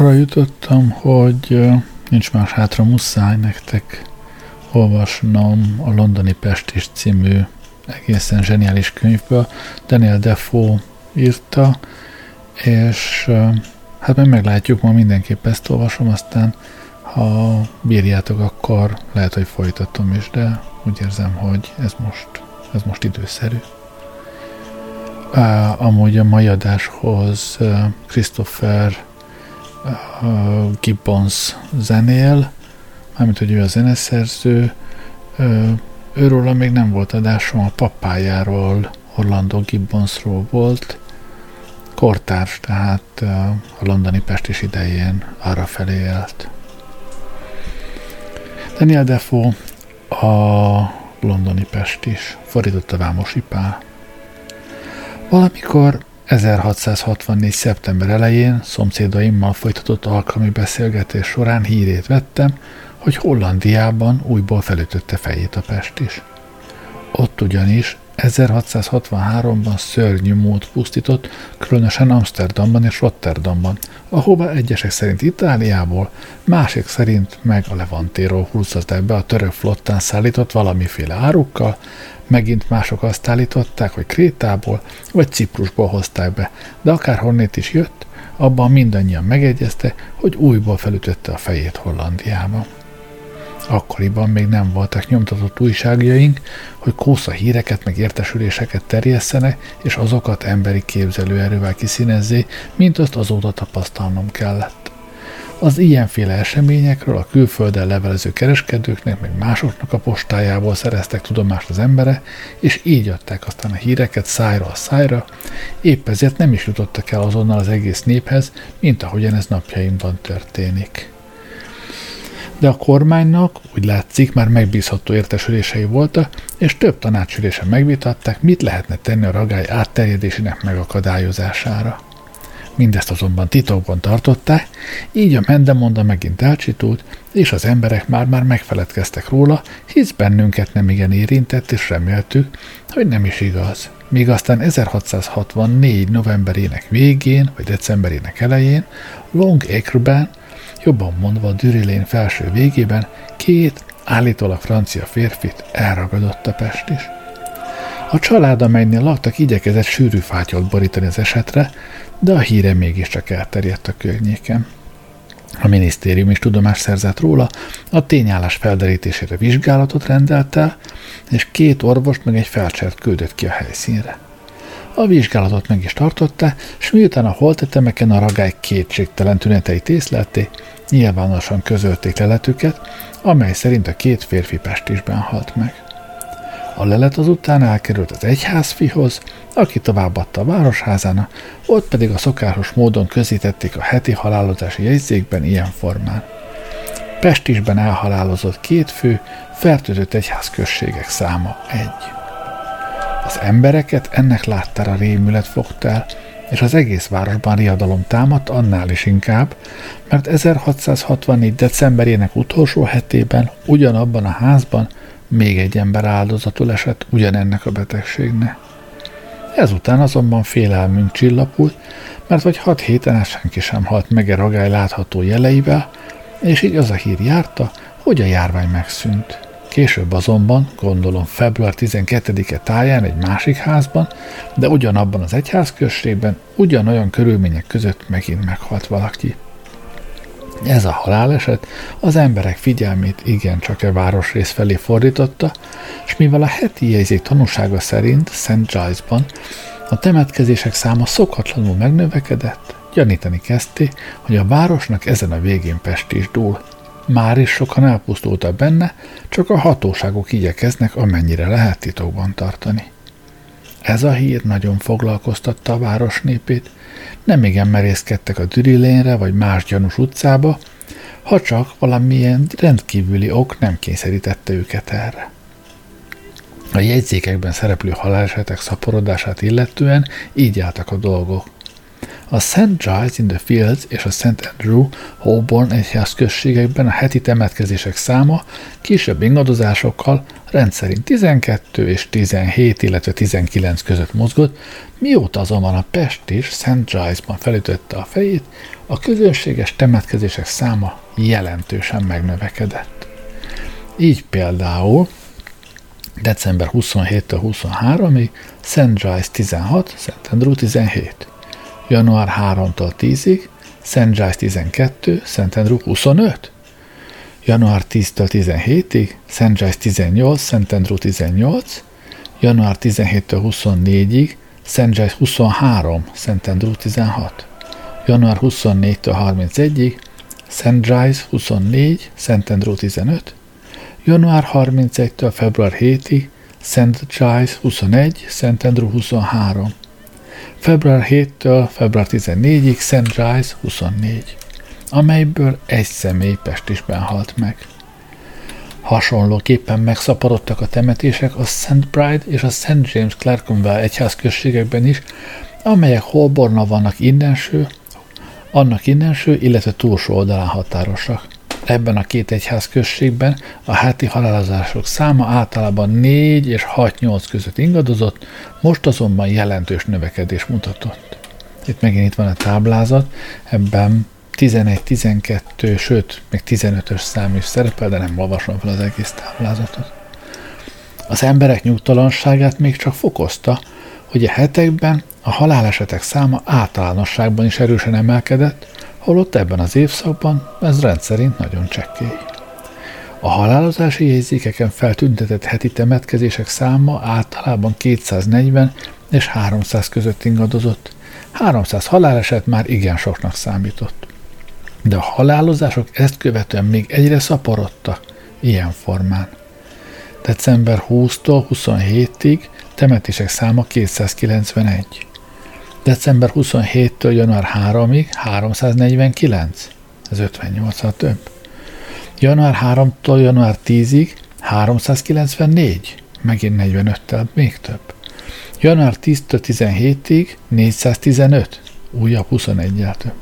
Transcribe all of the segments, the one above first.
arra jutottam, hogy nincs más hátra, muszáj nektek olvasnom a Londoni Pestis című egészen zseniális könyvből. Daniel Defoe írta, és hát meg meglátjuk, ma mindenképp ezt olvasom, aztán ha bírjátok, akkor lehet, hogy folytatom is, de úgy érzem, hogy ez most, ez most időszerű. Amúgy a mai adáshoz Christopher Gibbons zenél, mármint, hogy ő a zeneszerző, őről még nem volt adásom, a papájáról, Orlando Gibbonsról volt, kortárs, tehát a londoni pestis idején arra felé élt. Daniel Defoe a londoni pestis, fordította Vámosi Pál. Valamikor 1664. szeptember elején szomszédaimmal folytatott alkalmi beszélgetés során hírét vettem, hogy Hollandiában újból felütötte fejét a pest is. Ott ugyanis 1663-ban szörnyű mód pusztított, különösen Amsterdamban és Rotterdamban, ahova egyesek szerint Itáliából, másik szerint meg a Levantéról húzott be a török flottán szállított valamiféle árukkal, megint mások azt állították, hogy Krétából vagy Ciprusból hozták be, de akárhonnét is jött, abban mindannyian megegyezte, hogy újból felütötte a fejét Hollandiában. Akkoriban még nem voltak nyomtatott újságjaink, hogy kósza híreket meg értesüléseket terjesszenek, és azokat emberi képzelőerővel kiszínezzé, mint azt azóta tapasztalnom kellett. Az ilyenféle eseményekről a külföldön levelező kereskedőknek, meg másoknak a postájából szereztek tudomást az embere, és így adták aztán a híreket szájra a szájra, épp ezért nem is jutottak el azonnal az egész néphez, mint ahogyan ez napjainkban történik de a kormánynak úgy látszik már megbízható értesülései voltak, és több tanácsülésen megvitatták, mit lehetne tenni a ragály átterjedésének megakadályozására. Mindezt azonban titokban tartották, így a mendemonda megint elcsitult, és az emberek már-már megfeledkeztek róla, hisz bennünket nem igen érintett, és reméltük, hogy nem is igaz. Míg aztán 1664. novemberének végén, vagy decemberének elején Long Acre-ben jobban mondva Dürilén felső végében, két állítólag francia férfit elragadott a Pest is. A család, amelynél laktak, igyekezett sűrű fátyolt borítani az esetre, de a híre mégiscsak elterjedt a környéken. A minisztérium is tudomást szerzett róla, a tényállás felderítésére vizsgálatot rendelt el, és két orvost meg egy felcsert küldött ki a helyszínre. A vizsgálatot meg is tartotta, és miután a holtetemeken a ragály kétségtelen tüneteit észlelték, nyilvánosan közölték leletüket, amely szerint a két férfi pestisben halt meg. A lelet azután elkerült az egyházfihoz, aki továbbadta a városházána, ott pedig a szokásos módon közítették a heti halálozási jegyzékben ilyen formán. Pestisben elhalálozott két fő, fertőzött egyházközségek száma egy. Az embereket ennek láttára rémület fogta el, és az egész városban riadalom támadt annál is inkább, mert 1664. decemberének utolsó hetében ugyanabban a házban még egy ember áldozatul esett ugyanennek a betegségnek. Ezután azonban félelmünk csillapult, mert vagy hat héten senki sem halt meg a ragály látható jeleivel, és így az a hír járta, hogy a járvány megszűnt. Később azonban, gondolom február 12-e táján egy másik házban, de ugyanabban az egyházközségben, ugyanolyan körülmények között megint meghalt valaki. Ez a haláleset az emberek figyelmét igencsak a városrész felé fordította, és mivel a heti jegyzék tanúsága szerint St. Giles-ban a temetkezések száma szokatlanul megnövekedett, gyanítani kezdték, hogy a városnak ezen a végén Pest is dúl, már is sokan elpusztultak benne, csak a hatóságok igyekeznek amennyire lehet titokban tartani. Ez a hír nagyon foglalkoztatta a város népét, nem igen merészkedtek a Dürilénre vagy más gyanús utcába, ha csak valamilyen rendkívüli ok nem kényszerítette őket erre. A jegyzékekben szereplő halálesetek szaporodását illetően így álltak a dolgok. A St. Giles in the Fields és a St. Andrew Holborn egyházközségekben a heti temetkezések száma kisebb ingadozásokkal rendszerint 12 és 17, illetve 19 között mozgott, mióta azonban a Pest is St. Giles-ban felütötte a fejét, a közönséges temetkezések száma jelentősen megnövekedett. Így például december 27-től 23-ig St. Giles 16, St. Andrew 17 január 3-tól 10-ig, St. Giles 12, St. Andrew 25, január 10-től 17-ig, St. Giles 18, St. Andrew 18, január 17-től 24-ig, St. Giles 23, St. Andrew 16, január 24-től 31-ig, St. Giles 24, St. Andrew 15, január 31-től február 7-ig, St. Giles 21, St. Andrew 23, február 7-től február 14-ig St. Giles 24, amelyből egy személy Pestisben halt meg. Hasonlóképpen megszaporodtak a temetések a St. Bride és a St. James Clerkenwell egyházközségekben is, amelyek Holborna vannak innenső, annak innenső, illetve túlsó oldalán határosak. Ebben a két egyház községben a háti halálozások száma általában 4 és 6-8 között ingadozott, most azonban jelentős növekedés mutatott. Itt megint itt van a táblázat, ebben 11, 12, sőt, még 15-ös szám is szerepel, de nem olvasom fel az egész táblázatot. Az emberek nyugtalanságát még csak fokozta, hogy a hetekben a halálesetek száma általánosságban is erősen emelkedett, holott ebben az évszakban ez rendszerint nagyon csekkély. A halálozási jegyzékeken feltüntetett heti temetkezések száma általában 240 és 300 között ingadozott. 300 haláleset már igen soknak számított. De a halálozások ezt követően még egyre szaporodtak, ilyen formán. December 20-tól 27-ig temetések száma 291. December 27-től január 3-ig 349. Ez 58 több. Január 3-tól január 10-ig 394. Megint 45-tel még több. Január 10-től 17-ig 415. Újabb 21-el több.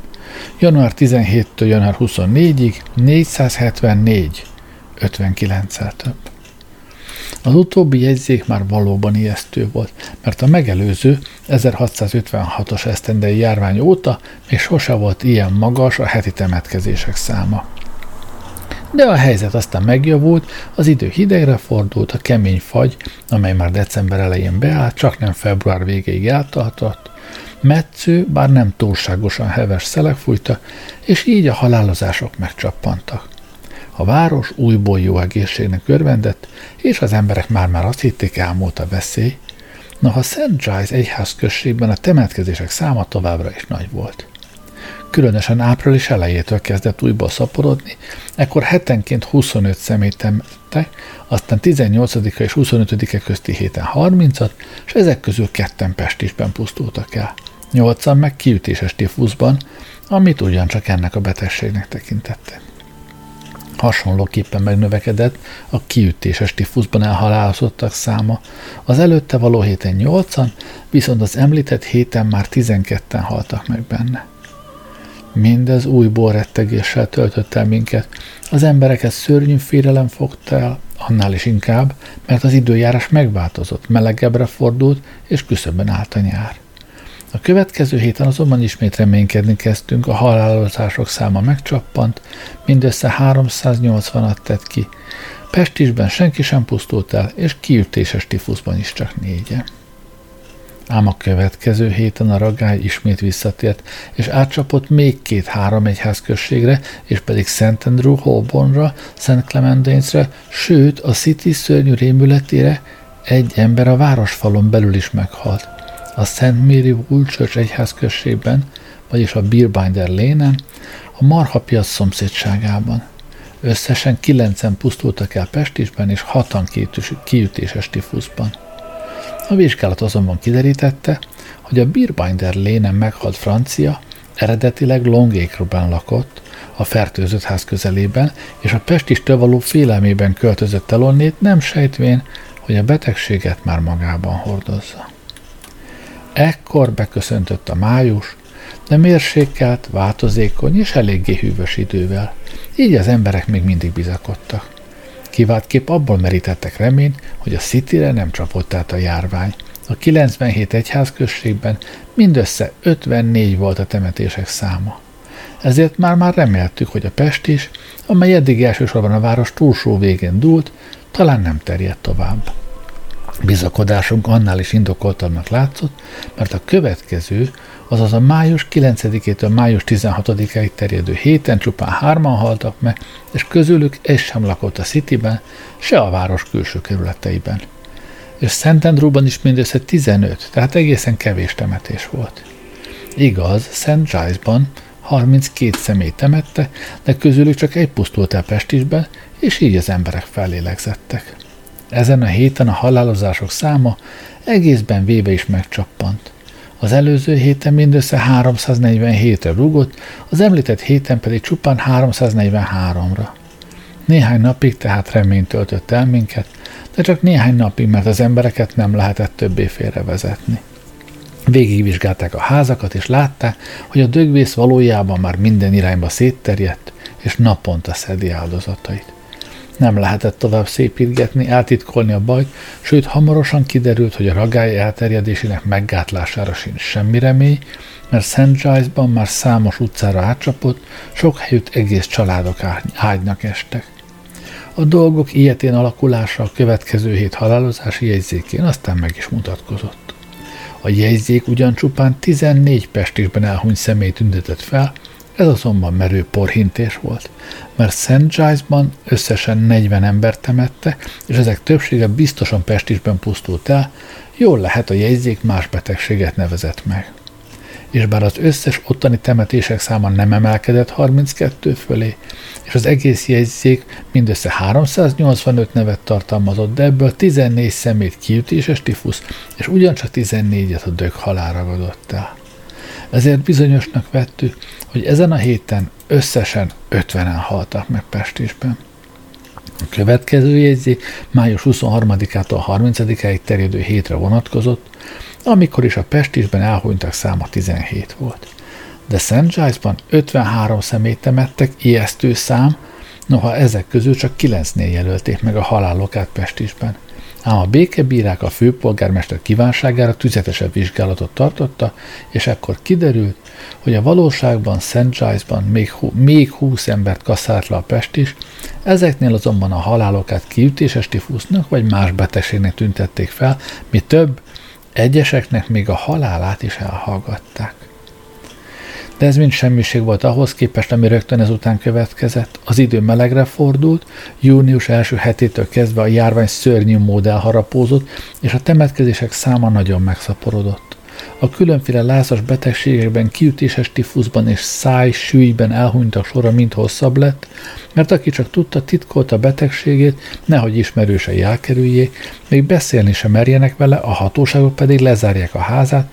Január 17-től január 24-ig 474. 59-el több. Az utóbbi jegyzék már valóban ijesztő volt, mert a megelőző 1656-os esztendei járvány óta még sose volt ilyen magas a heti temetkezések száma. De a helyzet aztán megjavult, az idő hidegre fordult, a kemény fagy, amely már december elején beállt, csak nem február végéig eltartott, metsző, bár nem túlságosan heves szelek fújta, és így a halálozások megcsappantak. A város újból jó egészségnek örvendett, és az emberek már-már azt hitték, elmúlt a veszély. Noha St. Giles egyház községben a temetkezések száma továbbra is nagy volt. Különösen április elejétől kezdett újból szaporodni, ekkor hetenként 25 személyt temettek, aztán 18 és 25 közti héten 30-at, és ezek közül ketten Pestisben pusztultak el. Nyolcan meg kiütéses tifuszban, amit ugyancsak ennek a betegségnek tekintette hasonlóképpen megnövekedett a kiütéses tifuszban elhalálozottak száma. Az előtte való héten 8-an, viszont az említett héten már 12-en haltak meg benne. Mindez új borrettegéssel töltött el minket. Az embereket szörnyű félelem fogta el, annál is inkább, mert az időjárás megváltozott, melegebbre fordult, és küszöbben állt a nyár. A következő héten azonban ismét reménykedni kezdtünk, a halálozások száma megcsappant, mindössze 380-at tett ki. Pestisben senki sem pusztult el, és kiütéses tifuszban is csak négyen. Ám a következő héten a ragály ismét visszatért, és átcsapott még két-három egyházközségre, és pedig Szent Andrew Holbornra, Szent Clementainesre, sőt a City szörnyű rémületére egy ember a városfalon belül is meghalt a Szent Mary Woolchurch egyházközségben, vagyis a Beerbinder lénen, a Marhapiac szomszédságában. Összesen kilencen pusztultak el Pestisben és hatan kiütéses tifuszban. A vizsgálat azonban kiderítette, hogy a Beerbinder lénen meghalt francia eredetileg Longacre-ben lakott, a fertőzött ház közelében, és a Pestistől való félelmében költözött el onnét, nem sejtvén, hogy a betegséget már magában hordozza. Ekkor beköszöntött a május, de mérsékelt, változékony és eléggé hűvös idővel. Így az emberek még mindig bizakodtak. Kiváltképp abból merítettek reményt, hogy a Cityre nem csapott át a járvány. A 97 egyházközségben mindössze 54 volt a temetések száma. Ezért már-már reméltük, hogy a Pest is, amely eddig elsősorban a város túlsó végén dúlt, talán nem terjed tovább. Bizakodásunk annál is indokoltabbnak látszott, mert a következő, azaz a május 9-től május 16-ig terjedő héten csupán hárman haltak meg, és közülük egy sem lakott a Cityben, se a város külső kerületeiben. És Szentendrúban is mindössze 15, tehát egészen kevés temetés volt. Igaz, Szent Giles-ban 32 személy temette, de közülük csak egy pusztult el Pestisben, és így az emberek fellélegzettek. Ezen a héten a halálozások száma egészben véve is megcsappant. Az előző héten mindössze 347-re rúgott, az említett héten pedig csupán 343-ra. Néhány napig tehát remény töltött el minket, de csak néhány napig, mert az embereket nem lehetett többé félrevezetni. Végigvizsgálták a házakat, és látták, hogy a dögvész valójában már minden irányba szétterjedt, és naponta szedi áldozatait. Nem lehetett tovább szépítgetni, eltitkolni a bajt, sőt hamarosan kiderült, hogy a ragály elterjedésének meggátlására sincs semmi remény, mert St. Giles-ban már számos utcára átcsapott, sok helyütt egész családok ágynak estek. A dolgok ilyetén alakulása a következő hét halálozási jegyzékén aztán meg is mutatkozott. A jegyzék ugyan csupán 14 pestisben elhunyt személy tüntetett fel, ez azonban merő porhintés volt, mert St. Giles-ban összesen 40 ember temette, és ezek többsége biztosan Pestisben pusztult el, jól lehet a jegyzék más betegséget nevezett meg. És bár az összes ottani temetések száma nem emelkedett 32 fölé, és az egész jegyzék mindössze 385 nevet tartalmazott, de ebből 14 szemét kiütéses tifusz, és ugyancsak 14-et a dög halál ragadott el. Ezért bizonyosnak vettük, hogy ezen a héten összesen 50-en haltak meg Pestisben. A következő jegyzék május 23-ától 30-áig terjedő hétre vonatkozott, amikor is a Pestisben elhunytak száma 17 volt. De St. Giles-ban 53 szemét temettek, ijesztő szám, noha ezek közül csak 9-nél jelölték meg a halálokát Pestisben ám a békebírák a főpolgármester kívánságára tüzetesebb vizsgálatot tartotta, és ekkor kiderült, hogy a valóságban St. Giles-ban még, még 20 embert kaszált le a pest is, ezeknél azonban a halálokát kiütéses tifusznak vagy más betegségnek tüntették fel, mi több, egyeseknek még a halálát is elhallgatták. De ez mind semmiség volt ahhoz képest, ami rögtön ezután következett. Az idő melegre fordult, június első hetétől kezdve a járvány szörnyű mód elharapózott, és a temetkezések száma nagyon megszaporodott. A különféle lázas betegségekben, kiütéses tifuszban és száj sűjben elhunytak sora mind hosszabb lett, mert aki csak tudta, titkolta betegségét, nehogy ismerősei elkerüljék, még beszélni sem merjenek vele, a hatóságok pedig lezárják a házát,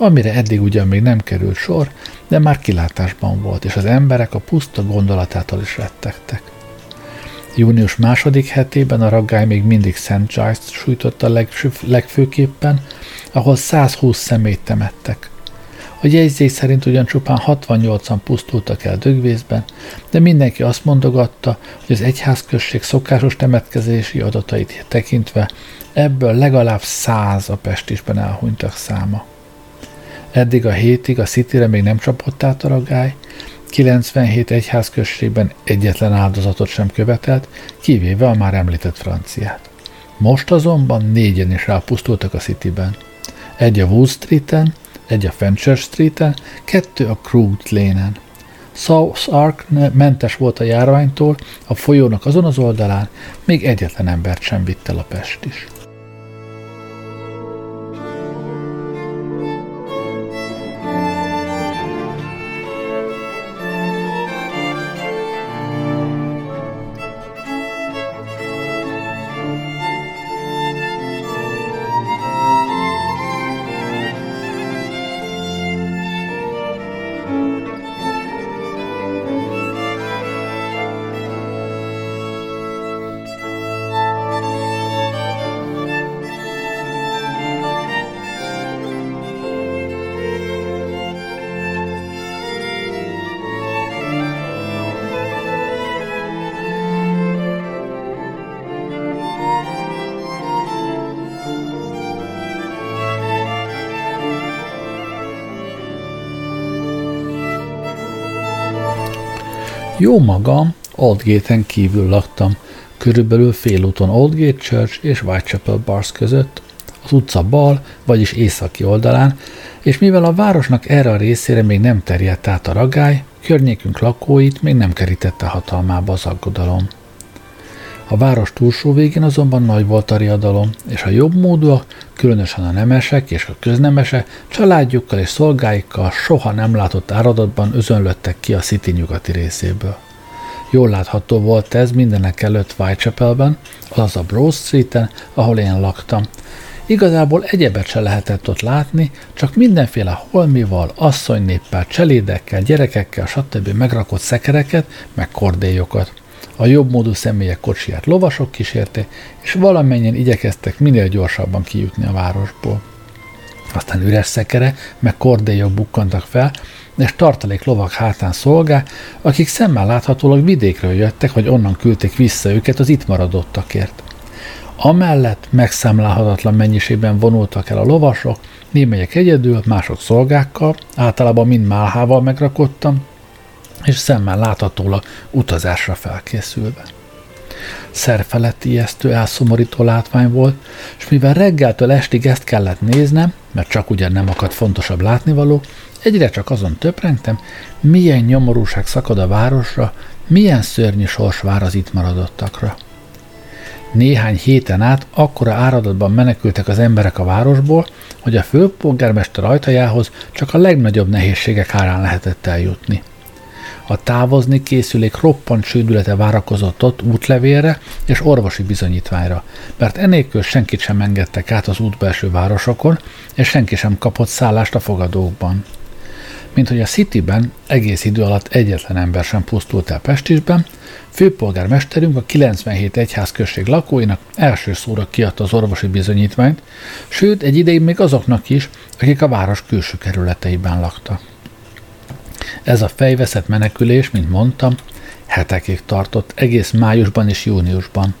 amire eddig ugyan még nem került sor, de már kilátásban volt, és az emberek a puszta gondolatától is rettegtek. Június második hetében a raggály még mindig St. Giles-t sújtotta legfőképpen, ahol 120 szemét temettek. A jegyzék szerint ugyan csupán 68-an pusztultak el dögvészben, de mindenki azt mondogatta, hogy az egyházközség szokásos temetkezési adatait tekintve ebből legalább száz a pestisben elhunytak száma. Eddig a hétig a Cityre még nem csapott át a ragály, 97 egyházközségben egyetlen áldozatot sem követelt, kivéve a már említett franciát. Most azonban négyen is rápusztultak a Cityben. Egy a Wood Street-en, egy a Fencher Street-en, kettő a Krug Lane-en. South Ark mentes volt a járványtól, a folyónak azon az oldalán még egyetlen embert sem vitt el a Pest is. Jó magam Oldgate-en kívül laktam, körülbelül félúton Oldgate Church és Whitechapel Bars között, az utca bal, vagyis északi oldalán, és mivel a városnak erre a részére még nem terjedt át a ragály, környékünk lakóit még nem kerítette hatalmába az aggodalom. A város túlsó végén azonban nagy volt a riadalom, és a jobb módúak, különösen a nemesek és a köznemese, családjukkal és szolgáikkal soha nem látott áradatban özönlöttek ki a City nyugati részéből. Jól látható volt ez mindenek előtt Whitechapelben, azaz a Broad Street-en, ahol én laktam. Igazából egyebet se lehetett ott látni, csak mindenféle holmival, asszonynéppel, cselédekkel, gyerekekkel, stb. megrakott szekereket, meg kordélyokat. A jobb módú személyek kocsiját lovasok kísérte, és valamennyien igyekeztek minél gyorsabban kijutni a városból. Aztán üres szekere, meg kordélyok bukkantak fel, és tartalék lovak hátán szolgál, akik szemmel láthatólag vidékről jöttek, vagy onnan küldték vissza őket az itt maradottakért. Amellett megszámlálhatatlan mennyiségben vonultak el a lovasok, némelyek egyedül, mások szolgákkal, általában mind málhával megrakottam, és szemmel láthatólag utazásra felkészülve. Szerfelett ijesztő, elszomorító látvány volt, és mivel reggeltől estig ezt kellett néznem, mert csak ugyan nem akadt fontosabb látnivaló, egyre csak azon töprengtem, milyen nyomorúság szakad a városra, milyen szörnyű sors vár az itt maradottakra. Néhány héten át akkora áradatban menekültek az emberek a városból, hogy a főpolgármester ajtajához csak a legnagyobb nehézségek árán lehetett eljutni. A távozni készülék roppant sődülete várakozott ott útlevélre és orvosi bizonyítványra, mert enélkül senkit sem engedtek át az útbelső városokon, és senki sem kapott szállást a fogadókban. Mint hogy a Cityben egész idő alatt egyetlen ember sem pusztult el Pestisben, főpolgármesterünk a 97 egyházközség lakóinak első szóra kiadta az orvosi bizonyítványt, sőt egy ideig még azoknak is, akik a város külső kerületeiben laktak. Ez a fejveszett menekülés, mint mondtam, hetekig tartott, egész májusban és júniusban.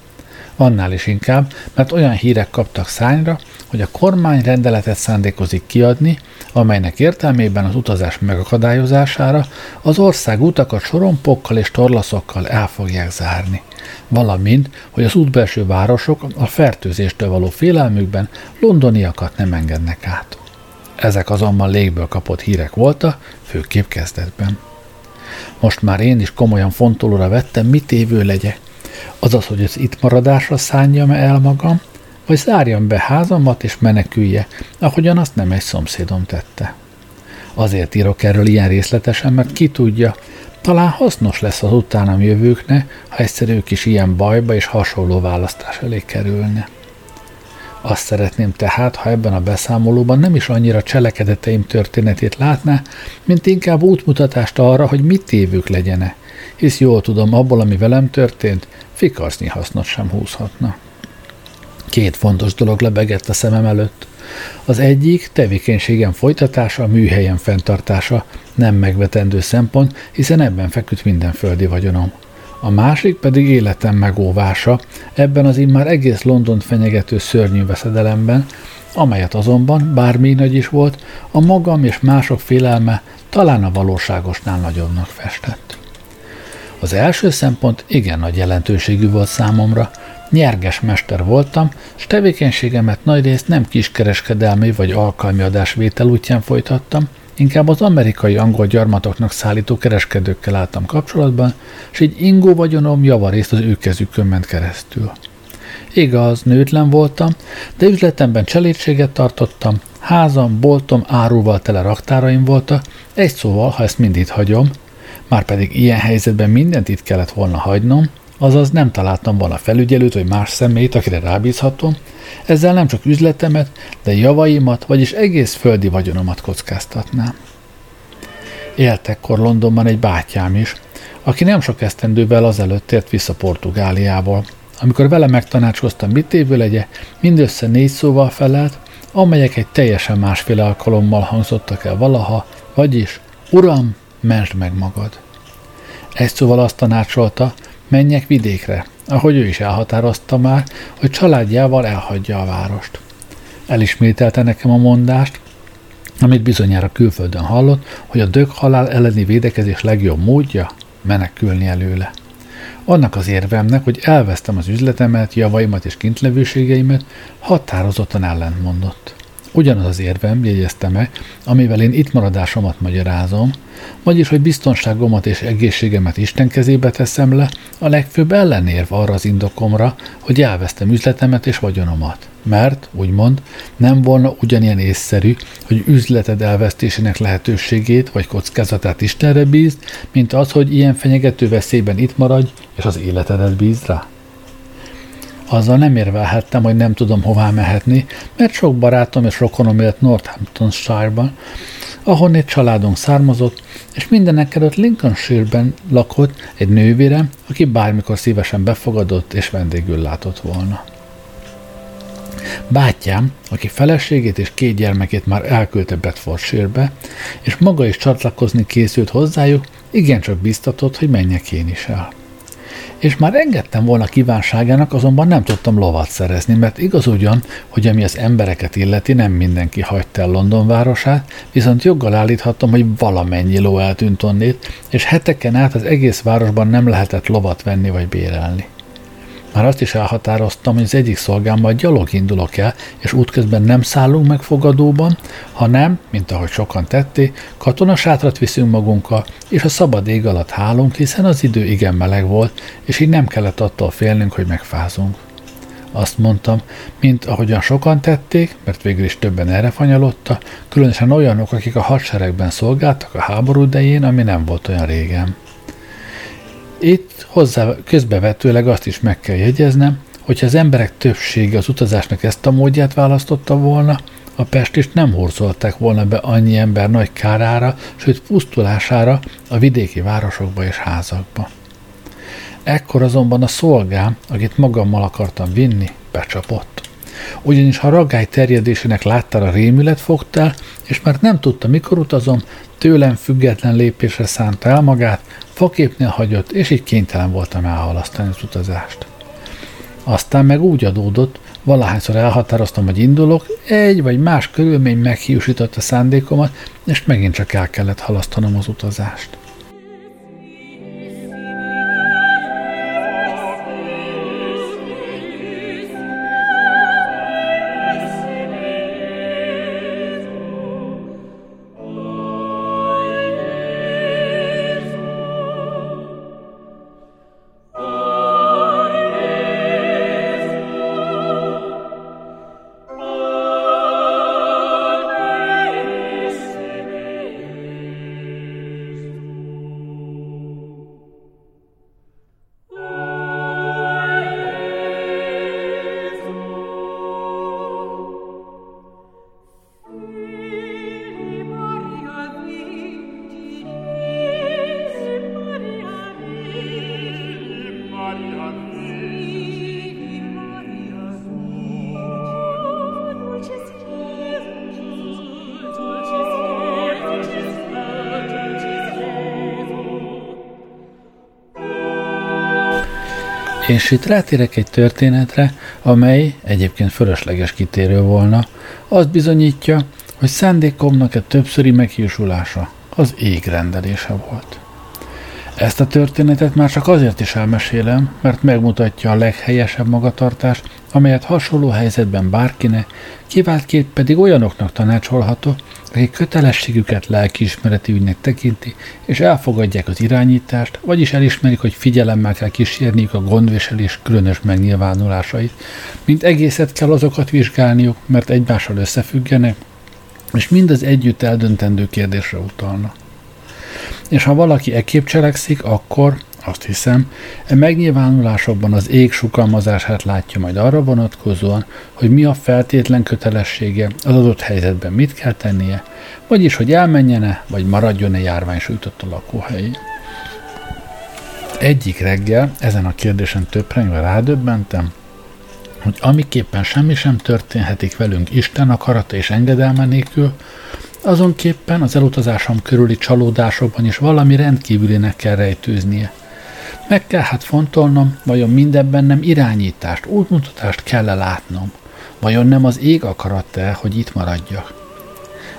Annál is inkább, mert olyan hírek kaptak szányra, hogy a kormány rendeletet szándékozik kiadni, amelynek értelmében az utazás megakadályozására az ország utakat sorompokkal és torlaszokkal el fogják zárni. Valamint, hogy az útbelső városok a fertőzéstől való félelmükben londoniakat nem engednek át. Ezek azonban légből kapott hírek voltak, főképp kezdetben. Most már én is komolyan fontolóra vettem, mit évő legyek. Azaz, hogy az itt maradásra szánjam el magam, vagy zárjam be házamat és menekülje, ahogyan azt nem egy szomszédom tette. Azért írok erről ilyen részletesen, mert ki tudja, talán hasznos lesz az utánam jövőknek, ha egyszer ők is ilyen bajba és hasonló választás elé kerülne. Azt szeretném tehát, ha ebben a beszámolóban nem is annyira cselekedeteim történetét látná, mint inkább útmutatást arra, hogy mit tévők legyene, hisz jól tudom, abból, ami velem történt, fikarsznyi hasznot sem húzhatna. Két fontos dolog lebegett a szemem előtt. Az egyik tevékenységem folytatása, műhelyen fenntartása, nem megvetendő szempont, hiszen ebben feküdt minden földi vagyonom a másik pedig életem megóvása ebben az immár egész London fenyegető szörnyű veszedelemben, amelyet azonban, bármi nagy is volt, a magam és mások félelme talán a valóságosnál nagyobbnak festett. Az első szempont igen nagy jelentőségű volt számomra, nyerges mester voltam, és tevékenységemet nagyrészt nem kiskereskedelmi vagy alkalmi adásvétel útján folytattam, Inkább az amerikai angol gyarmatoknak szállító kereskedőkkel álltam kapcsolatban, és így ingó vagyonom javarészt az ő kezükön ment keresztül. Igaz, nőtlen voltam, de üzletemben cselédséget tartottam, házam, boltom áruval tele raktáraim voltak, egy szóval, ha ezt mind itt hagyom, már pedig ilyen helyzetben mindent itt kellett volna hagynom, azaz nem találtam volna felügyelőt vagy más személyt, akire rábízhatom, ezzel nem csak üzletemet, de javaimat, vagyis egész földi vagyonomat kockáztatnám. Éltekkor Londonban egy bátyám is, aki nem sok esztendővel azelőtt tért vissza Portugáliából. Amikor vele megtanácskoztam, mit évő legye, mindössze négy szóval felelt, amelyek egy teljesen másféle alkalommal hangzottak el valaha, vagyis, Uram, mensd meg magad. Egy szóval azt tanácsolta, menjek vidékre, ahogy ő is elhatározta már, hogy családjával elhagyja a várost. Elismételte nekem a mondást, amit bizonyára külföldön hallott, hogy a dög halál elleni védekezés legjobb módja menekülni előle. Annak az érvemnek, hogy elvesztem az üzletemet, javaimat és kintlevőségeimet, határozottan ellentmondott. Ugyanaz az érvem, jegyezte meg, amivel én itt maradásomat magyarázom, vagyis, hogy biztonságomat és egészségemet Isten kezébe teszem le, a legfőbb ellenérv arra az indokomra, hogy elvesztem üzletemet és vagyonomat. Mert, úgymond, nem volna ugyanilyen észszerű, hogy üzleted elvesztésének lehetőségét vagy kockázatát Istenre bízd, mint az, hogy ilyen fenyegető veszélyben itt maradj, és az életedet bízd rá. Azzal nem érvelhettem, hogy nem tudom hová mehetni, mert sok barátom és rokonom élt Northamptonshire-ban, ahonnét családunk származott, és mindenek előtt Lincolnshire-ben lakott egy nővérem, aki bármikor szívesen befogadott és vendégül látott volna. Bátyám, aki feleségét és két gyermekét már elküldte Bedfordshire-be, és maga is csatlakozni készült hozzájuk, igencsak biztatott, hogy menjek én is el és már engedtem volna kívánságának, azonban nem tudtam lovat szerezni, mert igaz ugyan, hogy ami az embereket illeti, nem mindenki hagyta el London városát, viszont joggal állíthatom, hogy valamennyi ló eltűnt onnét, és heteken át az egész városban nem lehetett lovat venni vagy bérelni. Már azt is elhatároztam, hogy az egyik szolgámmal gyalog indulok el, és útközben nem szállunk meg fogadóban, hanem, mint ahogy sokan tették, katonasátrat viszünk magunkkal, és a szabad ég alatt hálunk, hiszen az idő igen meleg volt, és így nem kellett attól félnünk, hogy megfázunk. Azt mondtam, mint ahogyan sokan tették, mert végül is többen erre fanyalodta, különösen olyanok, akik a hadseregben szolgáltak a háború idején, ami nem volt olyan régen. Itt hozzá közbevetőleg azt is meg kell jegyeznem, hogyha az emberek többsége az utazásnak ezt a módját választotta volna, a Pestist nem horzolták volna be annyi ember nagy kárára, sőt pusztulására a vidéki városokba és házakba. Ekkor azonban a szolgám, akit magammal akartam vinni, becsapott. Ugyanis ha ragály terjedésének láttára rémület fogtál, és mert nem tudta, mikor utazom, tőlem független lépésre szánta el magát, faképnél hagyott, és így kénytelen voltam elhalasztani az utazást. Aztán meg úgy adódott, valahányszor elhatároztam, hogy indulok, egy vagy más körülmény meghiúsította szándékomat, és megint csak el kellett halasztanom az utazást. És itt rátérek egy történetre, amely egyébként fölösleges kitérő volna, azt bizonyítja, hogy szándékomnak egy többszöri meghiúsulása az ég rendelése volt. Ezt a történetet már csak azért is elmesélem, mert megmutatja a leghelyesebb magatartást, amelyet hasonló helyzetben bárkinek, kiváltképp pedig olyanoknak tanácsolható, akik kötelességüket lelkiismereti ügynek tekinti, és elfogadják az irányítást, vagyis elismerik, hogy figyelemmel kell kísérniük a gondviselés különös megnyilvánulásait, mint egészet kell azokat vizsgálniuk, mert egymással összefüggenek, és mind az együtt eldöntendő kérdésre utalnak. És ha valaki ekképp cselekszik, akkor, azt hiszem, e megnyilvánulásokban az ég sukalmazását látja majd arra vonatkozóan, hogy mi a feltétlen kötelessége, az adott helyzetben mit kell tennie, vagyis hogy elmenjene, vagy maradjon-e járvány sújtott a lakóhelyén. Egyik reggel ezen a kérdésen töprengve rádöbbentem, hogy amiképpen semmi sem történhetik velünk Isten akarata és engedelme nélkül, azonképpen az elutazásom körüli csalódásokban is valami rendkívülinek kell rejtőznie. Meg kell hát fontolnom, vajon mindebben nem irányítást, útmutatást kell-e látnom. Vajon nem az ég akaratta hogy itt maradjak?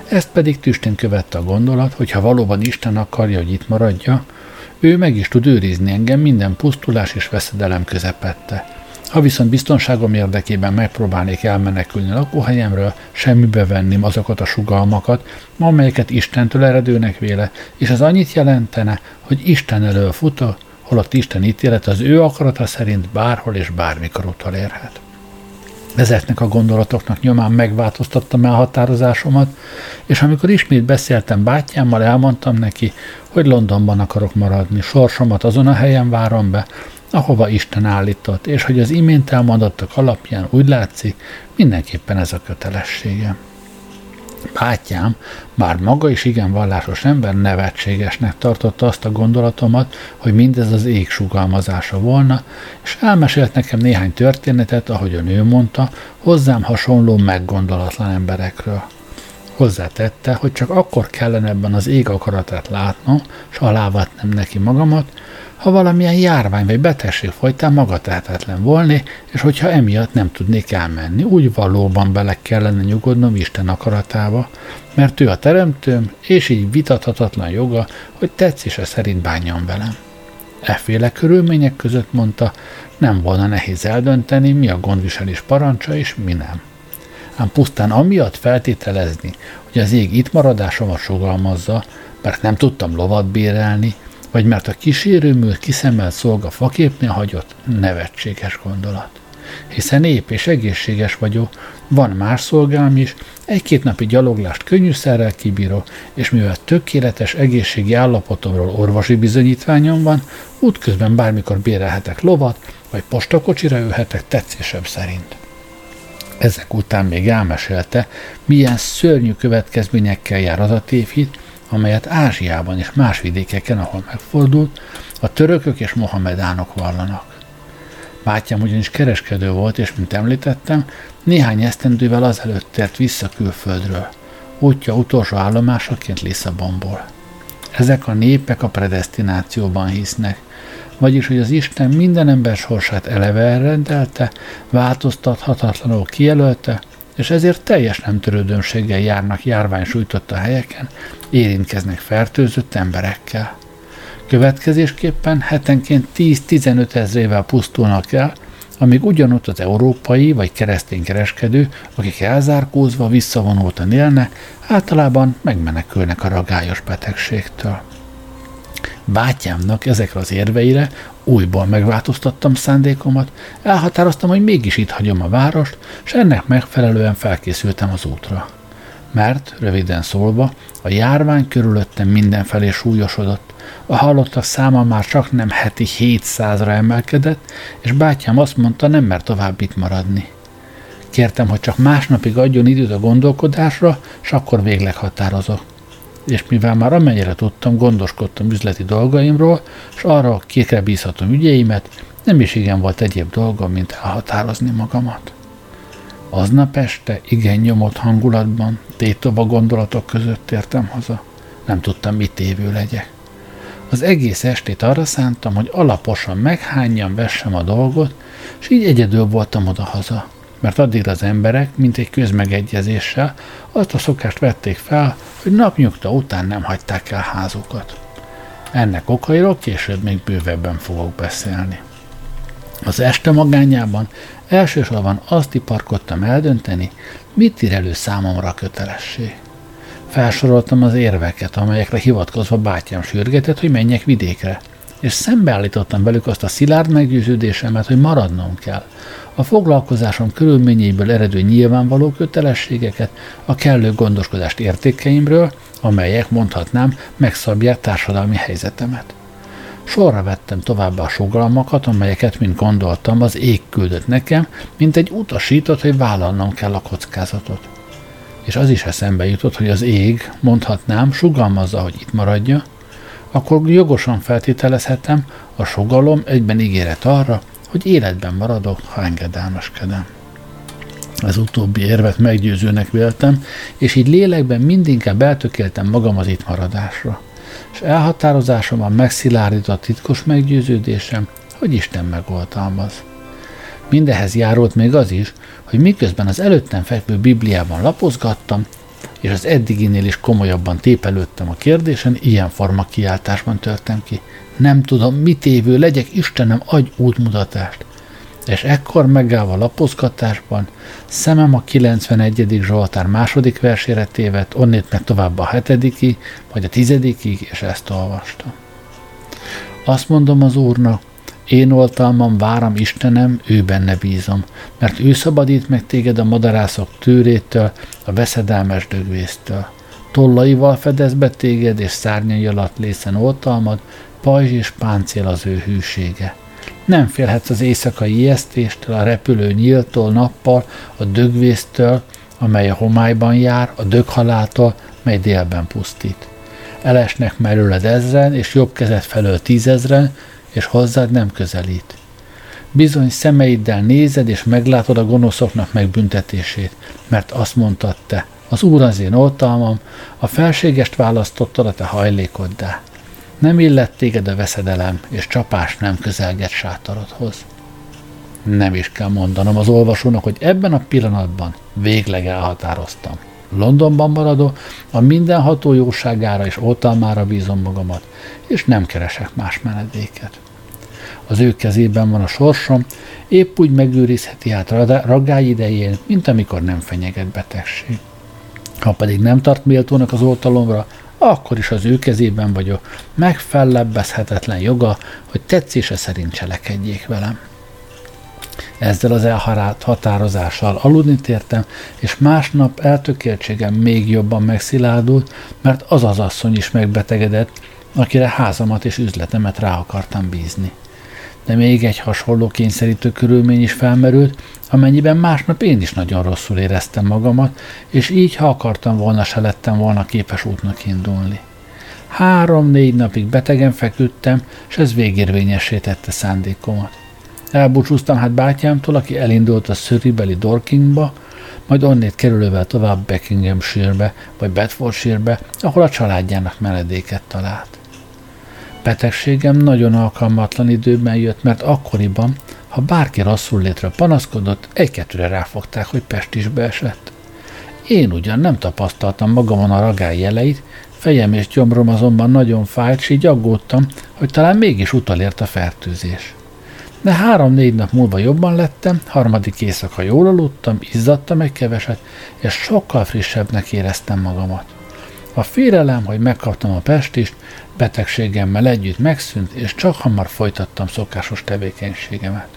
Ezt pedig tüstén követte a gondolat, hogy ha valóban Isten akarja, hogy itt maradja, Ő meg is tud őrizni engem minden pusztulás és veszedelem közepette. Ha viszont biztonságom érdekében megpróbálnék elmenekülni a lakóhelyemről, semmibe venném azokat a sugalmakat, amelyeket Istentől eredőnek véle, és az annyit jelentene, hogy Isten elől futok, holott Isten ítélet az ő akarata szerint bárhol és bármikor utolérhet. Ezeknek a gondolatoknak nyomán megváltoztattam el határozásomat, és amikor ismét beszéltem bátyámmal, elmondtam neki, hogy Londonban akarok maradni, sorsomat azon a helyen várom be, ahova Isten állított, és hogy az imént elmondottak alapján úgy látszik, mindenképpen ez a kötelessége. Bátyám, bár maga is igen vallásos ember, nevetségesnek tartotta azt a gondolatomat, hogy mindez az ég sugalmazása volna, és elmesélt nekem néhány történetet, ahogy a nő mondta, hozzám hasonló meggondolatlan emberekről. Hozzátette, hogy csak akkor kellene ebben az ég akaratát látnom, s alávatnem neki magamat, ha valamilyen járvány vagy betegség folytán magatehetetlen volni, és hogyha emiatt nem tudnék elmenni, úgy valóban bele kellene nyugodnom Isten akaratába, mert ő a teremtőm, és így vitathatatlan joga, hogy tetszése szerint bánjon velem. Efféle körülmények között mondta, nem volna nehéz eldönteni, mi a gondviselés parancsa és mi nem. Ám pusztán amiatt feltételezni, hogy az ég itt maradásomat sugalmazza, mert nem tudtam lovat bérelni, vagy mert a kísérőmű kiszemelt szolga faképnél hagyott nevetséges gondolat. Hiszen ép és egészséges vagyok, van más szolgám is, egy-két napi gyaloglást könnyűszerrel kibírok, és mivel tökéletes egészségi állapotomról orvosi bizonyítványom van, útközben bármikor bérelhetek lovat, vagy postakocsira ülhetek tetszésem szerint. Ezek után még elmesélte, milyen szörnyű következményekkel jár az a tévhit, amelyet Ázsiában és más vidékeken, ahol megfordult, a törökök és mohamedánok vallanak. Bátyám ugyanis kereskedő volt, és mint említettem, néhány esztendővel azelőtt tért vissza külföldről, útja utolsó állomásaként Lisszabonból. Ezek a népek a predestinációban hisznek, vagyis hogy az Isten minden ember sorsát eleve elrendelte, változtathatatlanul kijelölte, és ezért teljes nem törődömséggel járnak járvány sújtotta helyeken, érintkeznek fertőzött emberekkel. Következésképpen hetenként 10-15 ezrével pusztulnak el, amíg ugyanott az európai vagy keresztény kereskedő, akik elzárkózva visszavonultan élnek, általában megmenekülnek a ragályos betegségtől. Bátyámnak ezekre az érveire újból megváltoztattam szándékomat, elhatároztam, hogy mégis itt hagyom a várost, és ennek megfelelően felkészültem az útra. Mert, röviden szólva, a járvány körülöttem mindenfelé súlyosodott, a halottak száma már csak nem heti 700-ra emelkedett, és bátyám azt mondta, nem mer tovább itt maradni. Kértem, hogy csak másnapig adjon időt a gondolkodásra, és akkor végleg határozok és mivel már amennyire tudtam, gondoskodtam üzleti dolgaimról, és arra kikre bízhatom ügyeimet, nem is igen volt egyéb dolgom, mint elhatározni magamat. Aznap este igen nyomott hangulatban, tétova gondolatok között értem haza. Nem tudtam, mit évő legyek. Az egész estét arra szántam, hogy alaposan meghányjam, vessem a dolgot, és így egyedül voltam oda-haza mert addig az emberek, mint egy közmegegyezéssel, azt a szokást vették fel, hogy napnyugta után nem hagyták el házukat. Ennek okairól később még bővebben fogok beszélni. Az este magányában elsősorban azt iparkodtam eldönteni, mit ír elő számomra a kötelesség. Felsoroltam az érveket, amelyekre hivatkozva bátyám sürgetett, hogy menjek vidékre, és szembeállítottam velük azt a szilárd meggyőződésemet, hogy maradnom kell, a foglalkozásom körülményeiből eredő nyilvánvaló kötelességeket, a kellő gondoskodást értékeimről, amelyek, mondhatnám, megszabják társadalmi helyzetemet. Sorra vettem továbbá a sugalmakat, amelyeket, mint gondoltam, az ég küldött nekem, mint egy utasított, hogy vállalnom kell a kockázatot. És az is eszembe jutott, hogy az ég, mondhatnám, sugalmazza, hogy itt maradja, akkor jogosan feltételezhetem, a sugalom egyben ígéret arra, hogy életben maradok, ha engedelmeskedem. Az utóbbi érvet meggyőzőnek véltem, és így lélekben mindinkább eltökéltem magam az itt maradásra. És elhatározásomban megszilárdított titkos meggyőződésem, hogy Isten megoltalmaz. Mindehez járult még az is, hogy miközben az előttem fekvő Bibliában lapozgattam, és az eddiginél is komolyabban tépelődtem a kérdésen, ilyen forma kiáltásban törtem ki. Nem tudom, mit évő legyek, Istenem, adj útmutatást. És ekkor megállva lapozgatásban, szemem a 91. Zsoltár második versére tévedt, onnét meg tovább a hetedikig, vagy a tizedikig, és ezt olvastam. Azt mondom az Úrnak, én oltalmam váram Istenem, ő benne bízom, mert ő szabadít meg téged a madarászok tűrétől, a veszedelmes dögvésztől. Tollaival fedez be téged, és szárnyai alatt lészen oltalmad, pajzs és páncél az ő hűsége. Nem félhetsz az éjszakai ijesztéstől, a repülő nyíltól, nappal, a dögvésztől, amely a homályban jár, a döghaláltól, mely délben pusztít. Elesnek merőled ezren, és jobb kezed felől tízezren, és hozzád nem közelít. Bizony szemeiddel nézed, és meglátod a gonoszoknak megbüntetését, mert azt mondtad te, az Úr az én oltalmam, a felségest választottad a te hajlékoddá. Nem illett téged a veszedelem, és csapás nem közelget sátorodhoz. Nem is kell mondanom az olvasónak, hogy ebben a pillanatban végleg elhatároztam. Londonban maradó, a mindenható jóságára és oltalmára bízom magamat, és nem keresek más menedéket. Az ő kezében van a sorsom, épp úgy megőrizheti át ragály idején, mint amikor nem fenyeget betegség. Ha pedig nem tart méltónak az oltalomra, akkor is az ő kezében vagyok, megfellebbezhetetlen joga, hogy tetszése szerint cselekedjék velem. Ezzel az elharált határozással aludni tértem, és másnap eltökéltségem még jobban megszilárdult, mert az az asszony is megbetegedett, akire házamat és üzletemet rá akartam bízni. De még egy hasonló kényszerítő körülmény is felmerült, amennyiben másnap én is nagyon rosszul éreztem magamat, és így, ha akartam volna, se lettem volna képes útnak indulni. Három-négy napig betegen feküdtem, és ez végérvényessé tette szándékomat. Elbúcsúztam hát bátyámtól, aki elindult a Surrey-beli Dorkingba, majd onnét kerülővel tovább Buckinghamshire-be vagy Bedfordshire-be, ahol a családjának meledéket talált. Betegségem nagyon alkalmatlan időben jött, mert akkoriban, ha bárki rosszul létre panaszkodott, egy-kettőre ráfogták, hogy Pest is beesett. Én ugyan nem tapasztaltam magamon a ragály jeleit, fejem és gyomrom azonban nagyon fájt, s így aggódtam, hogy talán mégis utalért a fertőzés. De három-négy nap múlva jobban lettem, harmadik éjszaka jól aludtam, izzadtam egy keveset, és sokkal frissebbnek éreztem magamat. A félelem, hogy megkaptam a pestist, betegségemmel együtt megszűnt, és csak hamar folytattam szokásos tevékenységemet.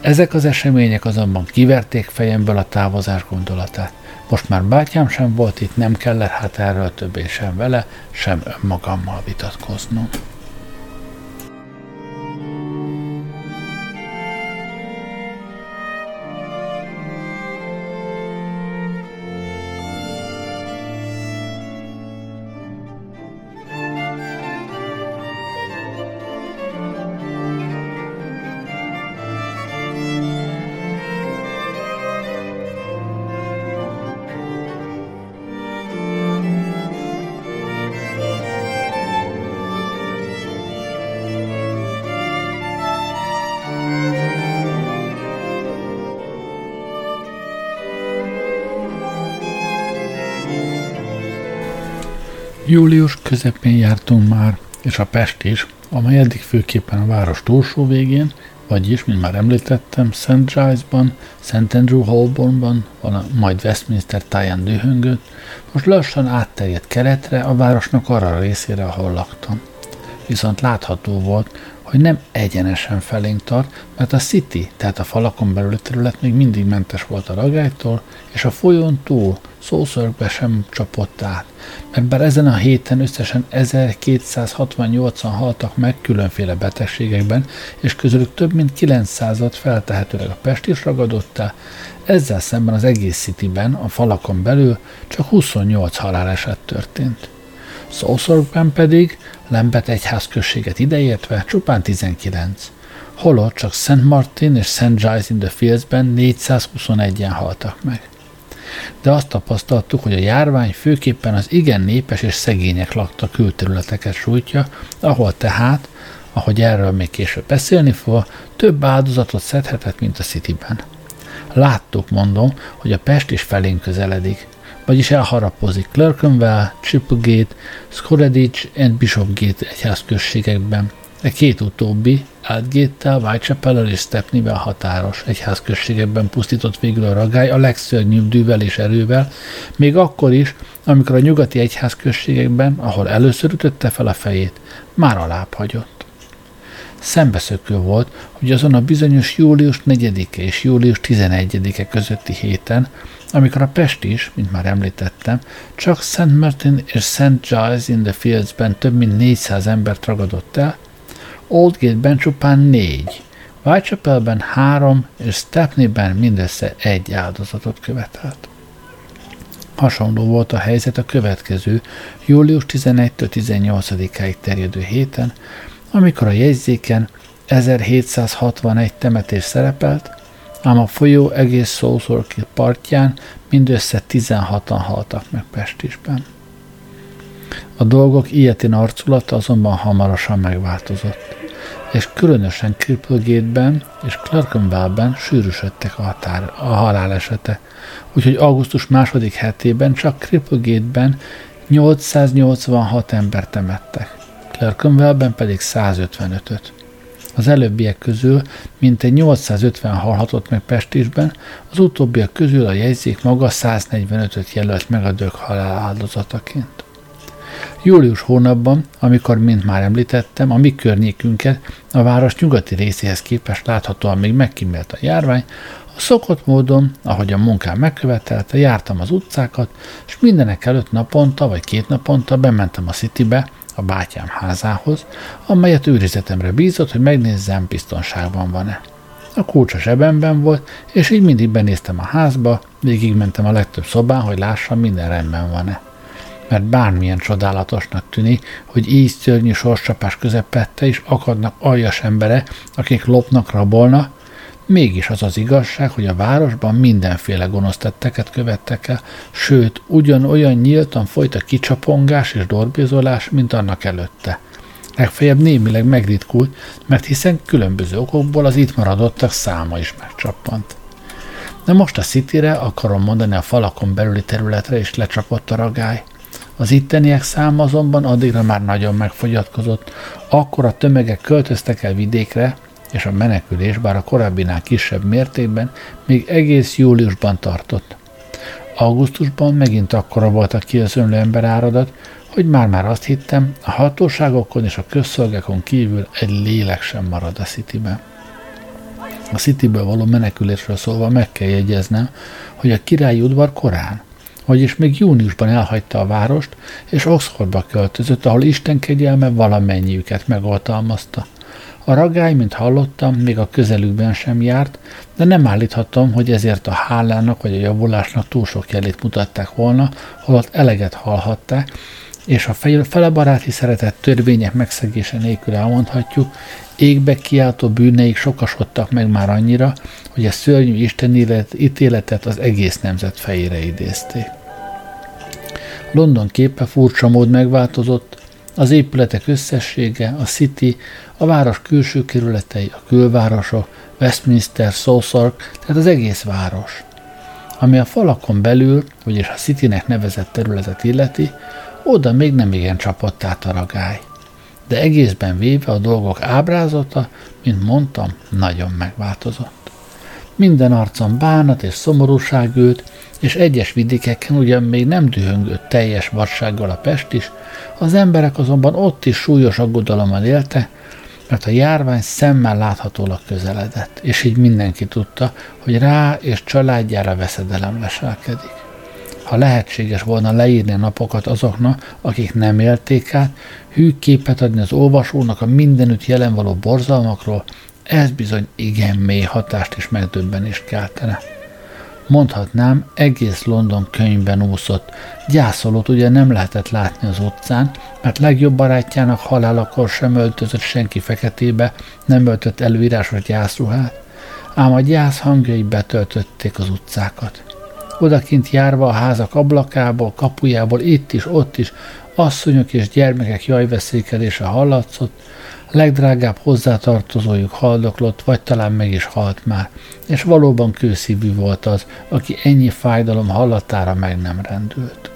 Ezek az események azonban kiverték fejemből a távozás gondolatát. Most már bátyám sem volt itt, nem kellett hát erről többé sem vele, sem önmagammal vitatkoznom. Július közepén jártunk már, és a Pest is, amely eddig főképpen a város túlsó végén, vagyis, mint már említettem, St. Giles-ban, St. Andrew Holbornban, majd Westminster táján dühöngött, most lassan átterjedt keletre, a városnak arra a részére, ahol laktam. Viszont látható volt, hogy nem egyenesen felénk tart, mert a City, tehát a falakon belüli terület még mindig mentes volt a ragálytól, és a folyón túl szószörgbe sem csapott át, mert bár ezen a héten összesen 1268-an haltak meg különféle betegségekben, és közülük több mint 900-at feltehetőleg a Pest is ragadott el, ezzel szemben az egész Cityben, a falakon belül csak 28 haláleset történt. Szószorgban pedig Lembet egyházközséget ideértve csupán 19. Holott csak Szent Martin és Szent Giles in the Fields-ben 421-en haltak meg. De azt tapasztaltuk, hogy a járvány főképpen az igen népes és szegények lakta külterületeket sújtja, ahol tehát, ahogy erről még később beszélni fog, több áldozatot szedhetett, mint a Cityben. Láttuk, mondom, hogy a Pest is felénk közeledik. vagyis elharapozik Clerkenwell, Chiplegate, Scoreditch és Bishopgate egyházközségekben. E két utóbbi, Aldgate-tel, Whitechapel és Stepney-vel határos egyházközségekben pusztított végül a ragály a legszörnyűbb dűvel és erővel, még akkor is, amikor a nyugati egyházközségekben, ahol először ütötte fel a fejét, már alább hagyott. Szembeszökő volt, hogy azon a bizonyos július 4-e és július 11-e közötti héten, amikor a Pest is, mint már említettem, csak St. Martin és St. Giles in the Fields-ben több mint 400 embert ragadott el, Oldgate-ben csupán négy, Whitechapel-ben három és Stepney-ben mindössze egy áldozatot követelt. Hasonló volt a helyzet a következő, július 11 18-áig terjedő héten, amikor a jegyzéken 1761 temetés szerepelt, ám a folyó egész szószorki partján mindössze 16-an haltak meg Pestisben. A dolgok ilyetin arculata azonban hamarosan megváltozott és különösen Cripplegate-ben és Clerkenwell-ben sűrűsödtek a, határ, a halálesete. Úgyhogy augusztus második hetében csak Cripplegate-ben 886 ember temettek, Clerkenwell-ben pedig 155-öt. Az előbbiek közül mintegy 850 halhatott meg Pestisben, az utóbbiak közül a jegyzék maga 145-öt jelölt meg a dög halál áldozataként. Július hónapban, amikor, mint már említettem, a mi környékünket a város nyugati részéhez képest láthatóan még megkímélt a járvány, a szokott módon, ahogy a munkám megkövetelte, jártam az utcákat, és mindenek előtt naponta vagy két naponta bementem a Citybe, a bátyám házához, amelyet őrizetemre bízott, hogy megnézzem, biztonságban van-e. A kulcs a zsebemben volt, és így mindig benéztem a házba, végigmentem a legtöbb szobán, hogy lássam, minden rendben van-e mert bármilyen csodálatosnak tűnik, hogy így szörnyű sorscsapás közepette is akadnak aljas embere, akik lopnak, rabolnak, mégis az az igazság, hogy a városban mindenféle gonosztetteket követtek el, sőt, ugyanolyan nyíltan folyt a kicsapongás és dorbézolás, mint annak előtte. Legfeljebb némileg megritkult, mert hiszen különböző okokból az itt maradottak száma is megcsappant. De most a Cityre, akarom mondani a falakon belüli területre is lecsapott a ragály. Az itteniek száma azonban addigra már nagyon megfogyatkozott, akkor a tömegek költöztek el vidékre, és a menekülés, bár a korábbinál kisebb mértékben, még egész júliusban tartott. Augusztusban megint akkora volt a kiözönlő áradat, hogy már-már azt hittem, a hatóságokon és a közszolgákon kívül egy lélek sem marad a Cityben. A Cityből való menekülésről szólva meg kell jegyeznem, hogy a királyi udvar korán, vagyis még júniusban elhagyta a várost, és Oxfordba költözött, ahol Isten kegyelme valamennyiüket megoltalmazta. A ragály, mint hallottam, még a közelükben sem járt, de nem állíthatom, hogy ezért a hálának vagy a javulásnak túl sok jelét mutatták volna, holott eleget hallhatták, és a felebaráti szeretett törvények megszegése nélkül elmondhatjuk, égbe kiáltó bűneik sokasodtak meg már annyira, hogy a szörnyű Isten ítéletet az egész nemzet fejére idézték. London képe furcsa mód megváltozott, az épületek összessége, a City, a város külső kerületei, a külvárosok, Westminster, Southwark, tehát az egész város. Ami a falakon belül, vagyis a Citynek nevezett területet illeti, oda még nem igen csapott át a ragály. De egészben véve a dolgok ábrázata, mint mondtam, nagyon megváltozott. Minden arcon bánat és szomorúság ült, és egyes vidékeken ugyan még nem dühöngött teljes vadsággal a Pest is, az emberek azonban ott is súlyos aggodalommal élte, mert a járvány szemmel láthatólag közeledett, és így mindenki tudta, hogy rá és családjára veszedelem leselkedik. Ha lehetséges volna leírni a napokat azoknak, akik nem élték át, hű képet adni az olvasónak a mindenütt jelen való borzalmakról, ez bizony igen mély hatást és megdöbbenést keltene mondhatnám, egész London könyvben úszott. Gyászolót ugye nem lehetett látni az utcán, mert legjobb barátjának halálakor sem öltözött senki feketébe, nem öltött előírásos gyászruhát, ám a gyász hangjai betöltötték az utcákat. Odakint járva a házak ablakából, kapujából, itt is, ott is, asszonyok és gyermekek jajveszékedése hallatszott, legdrágább hozzátartozójuk haldoklott, vagy talán meg is halt már, és valóban kőszívű volt az, aki ennyi fájdalom hallatára meg nem rendült.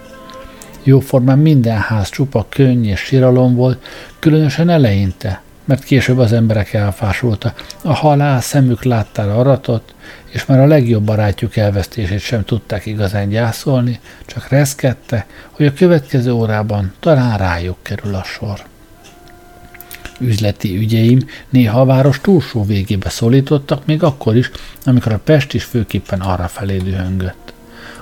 Jóformán minden ház csupa könny és síralom volt, különösen eleinte, mert később az emberek elfásulta. A halál szemük láttára aratott, és már a legjobb barátjuk elvesztését sem tudták igazán gyászolni, csak reszkedte, hogy a következő órában talán rájuk kerül a sor. Üzleti ügyeim néha a város túlsó végébe szólítottak, még akkor is, amikor a Pest is főképpen arra felé dühöngött.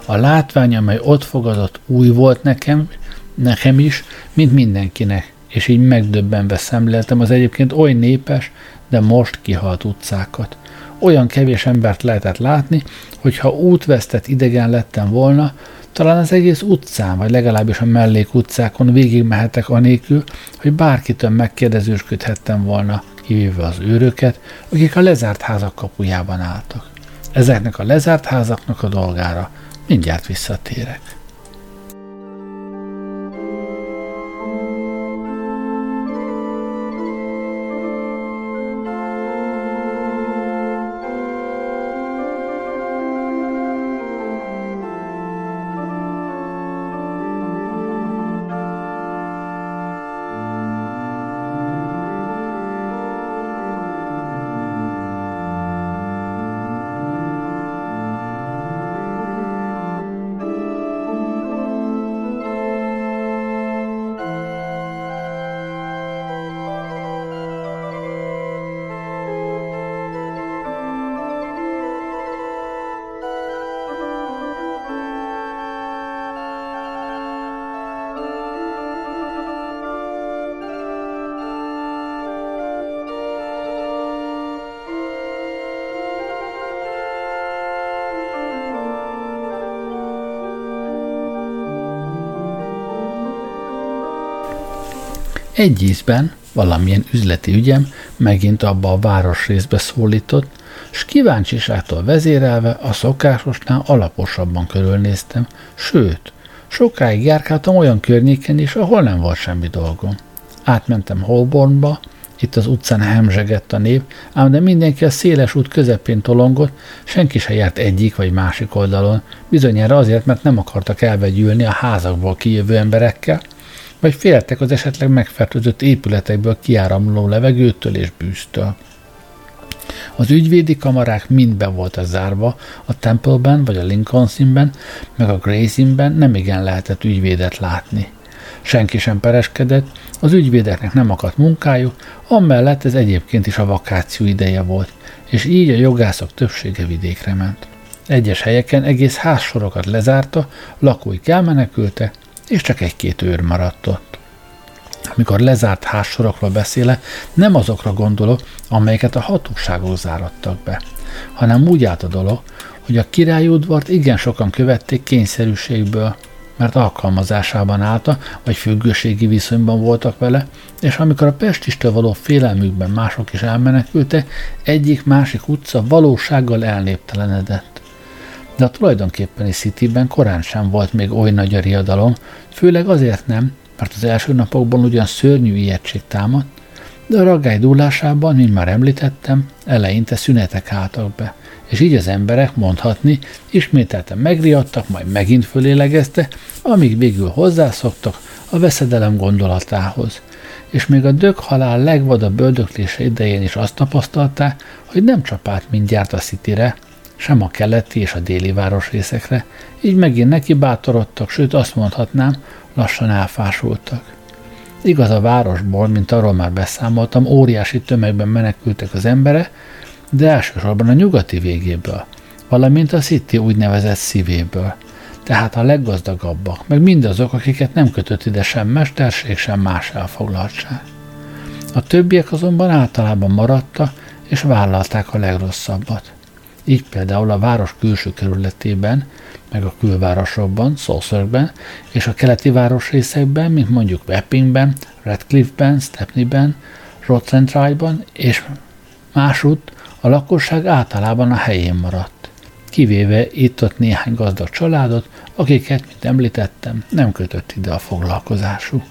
A látvány, amely ott fogadott, új volt nekem, nekem is, mint mindenkinek, és így megdöbbenve szemléltem az egyébként oly népes, de most kihalt utcákat. Olyan kevés embert lehetett látni, hogy ha útvesztett idegen lettem volna, talán az egész utcán, vagy legalábbis a mellék utcákon végigmehetek anélkül, hogy bárkitől megkérdezősködhettem volna, kivéve az őröket, akik a lezárt házak kapujában álltak. Ezeknek a lezárt házaknak a dolgára mindjárt visszatérek. Egy ízben valamilyen üzleti ügyem megint abba a városrészbe szólított, s kíváncsiságtól vezérelve a szokásosnál alaposabban körülnéztem, sőt, sokáig járkáltam olyan környéken is, ahol nem volt semmi dolgom. Átmentem Holbornba, itt az utcán hemzsegett a nép, ám de mindenki a széles út közepén tolongott, senki se járt egyik vagy másik oldalon, bizonyára azért, mert nem akartak elvegyülni a házakból kijövő emberekkel, vagy féltek az esetleg megfertőzött épületekből kiáramló levegőtől és bűztől. Az ügyvédi kamarák mind be voltak zárva, a Templeben vagy a Lincoln-színben, meg a Graysinben nem igen lehetett ügyvédet látni. Senki sem pereskedett, az ügyvédeknek nem akadt munkájuk, amellett ez egyébként is a vakáció ideje volt, és így a jogászok többsége vidékre ment. Egyes helyeken egész házsorokat lezárta, lakóik elmenekültek, és csak egy-két őr maradt ott. Amikor lezárt házsorokról beszélek, nem azokra gondolok, amelyeket a hatóságok zárattak be, hanem úgy állt a dolog, hogy a királyudvart igen sokan követték kényszerűségből, mert alkalmazásában állta, vagy függőségi viszonyban voltak vele, és amikor a pestistől való félelmükben mások is elmenekültek, egyik-másik utca valósággal elnéptelenedett de a tulajdonképpeni Cityben korán sem volt még oly nagy a riadalom, főleg azért nem, mert az első napokban ugyan szörnyű ijegység támadt, de a ragály dúlásában, mint már említettem, eleinte szünetek álltak be, és így az emberek mondhatni, ismételten megriadtak, majd megint fölélegezte, amíg végül hozzászoktak a veszedelem gondolatához. És még a dög halál legvadabb böldöklése idején is azt tapasztalták, hogy nem csapált mindjárt a szitire, sem a keleti és a déli városrészekre, így megint neki bátorodtak, sőt azt mondhatnám, lassan elfásultak. Igaz a városból, mint arról már beszámoltam, óriási tömegben menekültek az embere, de elsősorban a nyugati végéből, valamint a City úgynevezett szívéből, tehát a leggazdagabbak, meg mindazok, akiket nem kötött ide sem mesterség, sem más elfoglaltság. A többiek azonban általában maradtak, és vállalták a legrosszabbat. Így például a város külső kerületében, meg a külvárosokban, Szószörgben és a keleti városrészekben, mint mondjuk Weppingben, Redcliffe-ben, Stepney-ben, Rottentride-ban és másút a lakosság általában a helyén maradt, kivéve itt-ott néhány gazdag családot, akiket, mint említettem, nem kötött ide a foglalkozásuk.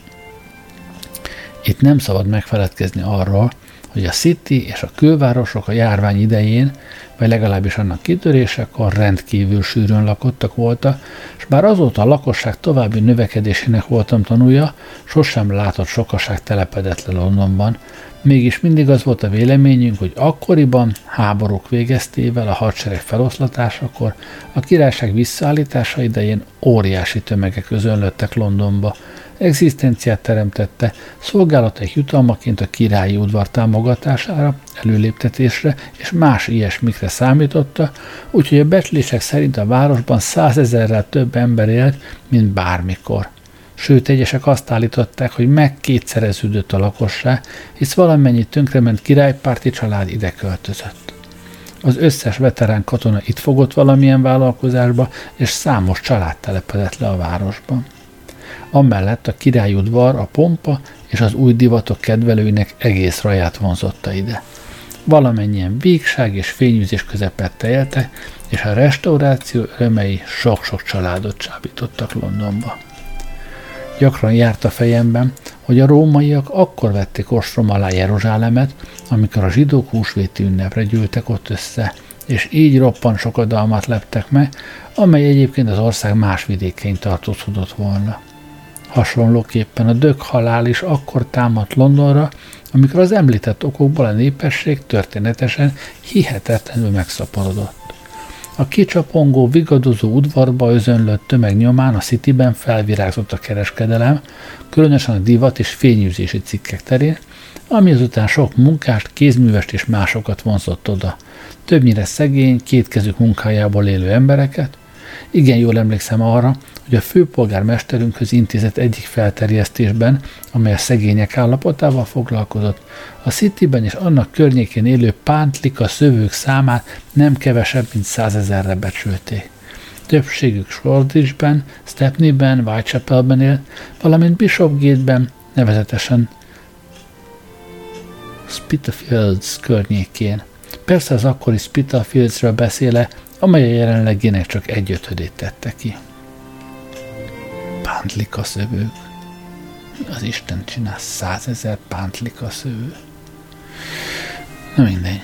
Itt nem szabad megfeledkezni arról, hogy a City és a külvárosok a járvány idején, vagy legalábbis annak kitörésekor rendkívül sűrűn lakottak voltak, és bár azóta a lakosság további növekedésének voltam tanulja, sosem látott sokaság telepedett le Londonban, mégis mindig az volt a véleményünk, hogy akkoriban, háborúk végeztével, a hadsereg feloszlatásakor, a királyság visszaállítása idején óriási tömegek özönlöttek Londonba, egzisztenciát teremtette, szolgálatai jutalmaként a királyi udvar támogatására, előléptetésre és más ilyesmikre számította, úgyhogy a becslések szerint a városban százezerrel több ember élt, mint bármikor. Sőt, egyesek azt állították, hogy megkétszereződött a lakosság, hisz valamennyi tönkrement királypárti család ide költözött. Az összes veterán katona itt fogott valamilyen vállalkozásba, és számos család telepedett le a városban. Amellett a királyudvar, a pompa és az új divatok kedvelőinek egész raját vonzotta ide. Valamennyien végság és fényűzés közepette éltek, és a restauráció örömei sok-sok családot csábítottak Londonba. Gyakran járt a fejemben, hogy a rómaiak akkor vették ostrom alá Jeruzsálemet, amikor a zsidók húsvéti ünnepre gyűltek ott össze, és így roppan sokadalmat leptek meg, amely egyébként az ország más vidékein tartózkodott volna. Hasonlóképpen a dög halál is akkor támadt Londonra, amikor az említett okokból a népesség történetesen hihetetlenül megszaporodott. A kicsapongó, vigadozó udvarba özönlött tömeg nyomán a Cityben felvirágzott a kereskedelem, különösen a divat és fényűzési cikkek terén, ami azután sok munkást, kézművest és másokat vonzott oda. Többnyire szegény, kétkezük munkájából élő embereket. Igen jól emlékszem arra, hogy a főpolgármesterünkhöz intézett egyik felterjesztésben, amely a szegények állapotával foglalkozott, a Cityben és annak környékén élő pántlika szövők számát nem kevesebb, mint százezerre becsülték. Többségük Shoreditchben, Stepneyben, Whitechapelben él, valamint Bishopgate-ben, nevezetesen Spitalfields környékén. Persze az akkori Spitalfieldsről beszéle, amely a jelenlegének csak egyötödét tette ki pántlika szövők. Az Isten csinál százezer pántlika szövő. Na mindegy.